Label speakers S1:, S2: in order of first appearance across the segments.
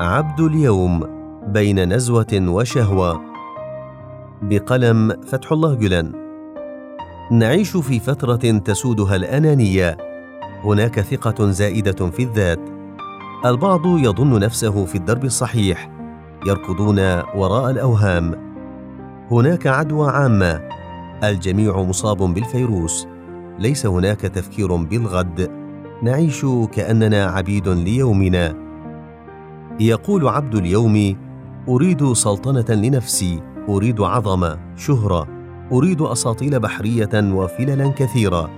S1: عبد اليوم بين نزوة وشهوة. بقلم فتح الله جلان. نعيش في فترة تسودها الأنانية. هناك ثقة زائدة في الذات. البعض يظن نفسه في الدرب الصحيح يركضون وراء الأوهام. هناك عدوى عامة. الجميع مصاب بالفيروس. ليس هناك تفكير بالغد. نعيش كأننا عبيد ليومنا. يقول عبد اليوم أريد سلطنة لنفسي أريد عظمه شهره أريد أساطيل بحرية وفللا كثيرة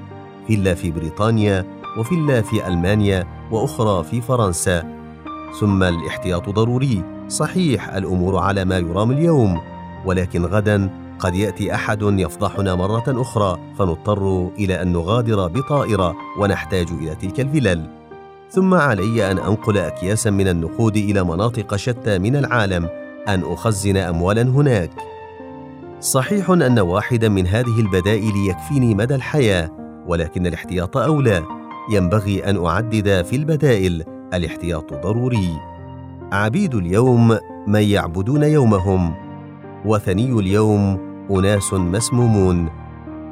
S1: فيلا في بريطانيا وفيلا في ألمانيا وأخرى في فرنسا. ثم الاحتياط ضروري صحيح الأمور على ما يرام اليوم ولكن غدا قد يأتي أحد يفضحنا مرة أخرى فنضطر إلى أن نغادر بطائرة ونحتاج إلى تلك الفلل. ثم علي أن أنقل أكياسا من النقود إلى مناطق شتى من العالم أن أخزن أموالا هناك. صحيح أن واحدا من هذه البدائل يكفيني مدى الحياة ولكن الاحتياط أولى. ينبغي أن أعدد في البدائل الاحتياط ضروري. عبيد اليوم من يعبدون يومهم وثني اليوم أناس مسمومون.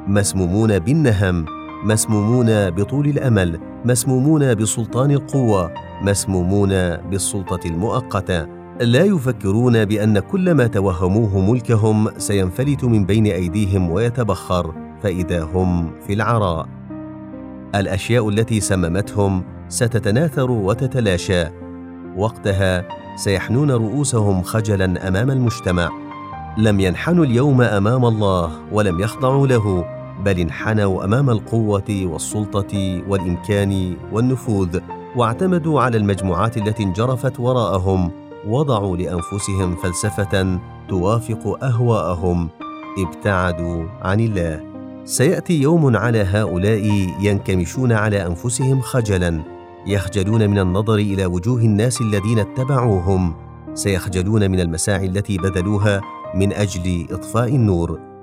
S1: مسمومون بالنهم مسمومون بطول الأمل مسمومون بسلطان القوة مسمومون بالسلطة المؤقتة. لا يفكرون بأن كل ما توهموه ملكهم سينفلت من بين أيديهم ويتبخر فإذا هم في العراء. الأشياء التي سممتهم ستتناثر وتتلاشى. وقتها سيحنون رؤوسهم خجلا أمام المجتمع. لم ينحنوا اليوم أمام الله ولم يخضعوا له. بل انحنوا أمام القوة والسلطة والإمكان والنفوذ واعتمدوا على المجموعات التي انجرفت وراءهم وضعوا لأنفسهم فلسفة توافق أهواءهم. ابتعدوا عن الله. سيأتي يوم على هؤلاء ينكمشون على أنفسهم خجلا. يخجلون من النظر إلى وجوه الناس الذين اتبعوهم. سيخجلون من المساعي التي بذلوها من أجل إطفاء النور.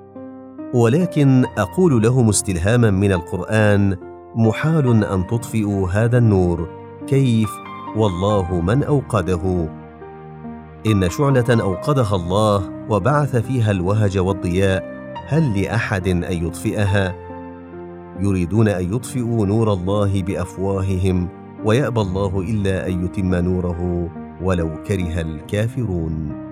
S1: ولكن أقول لهم استلهاما من القرآن محال أن تطفئوا هذا النور. كيف؟ والله من أوقده. إن شعلة أوقدها الله وبعث فيها الوهج والضياء هل لأحد أن يطفئها؟ يريدون أن يطفئوا نور الله بأفواههم ويأبى الله إلا أن يتم نوره ولو كره الكافرون.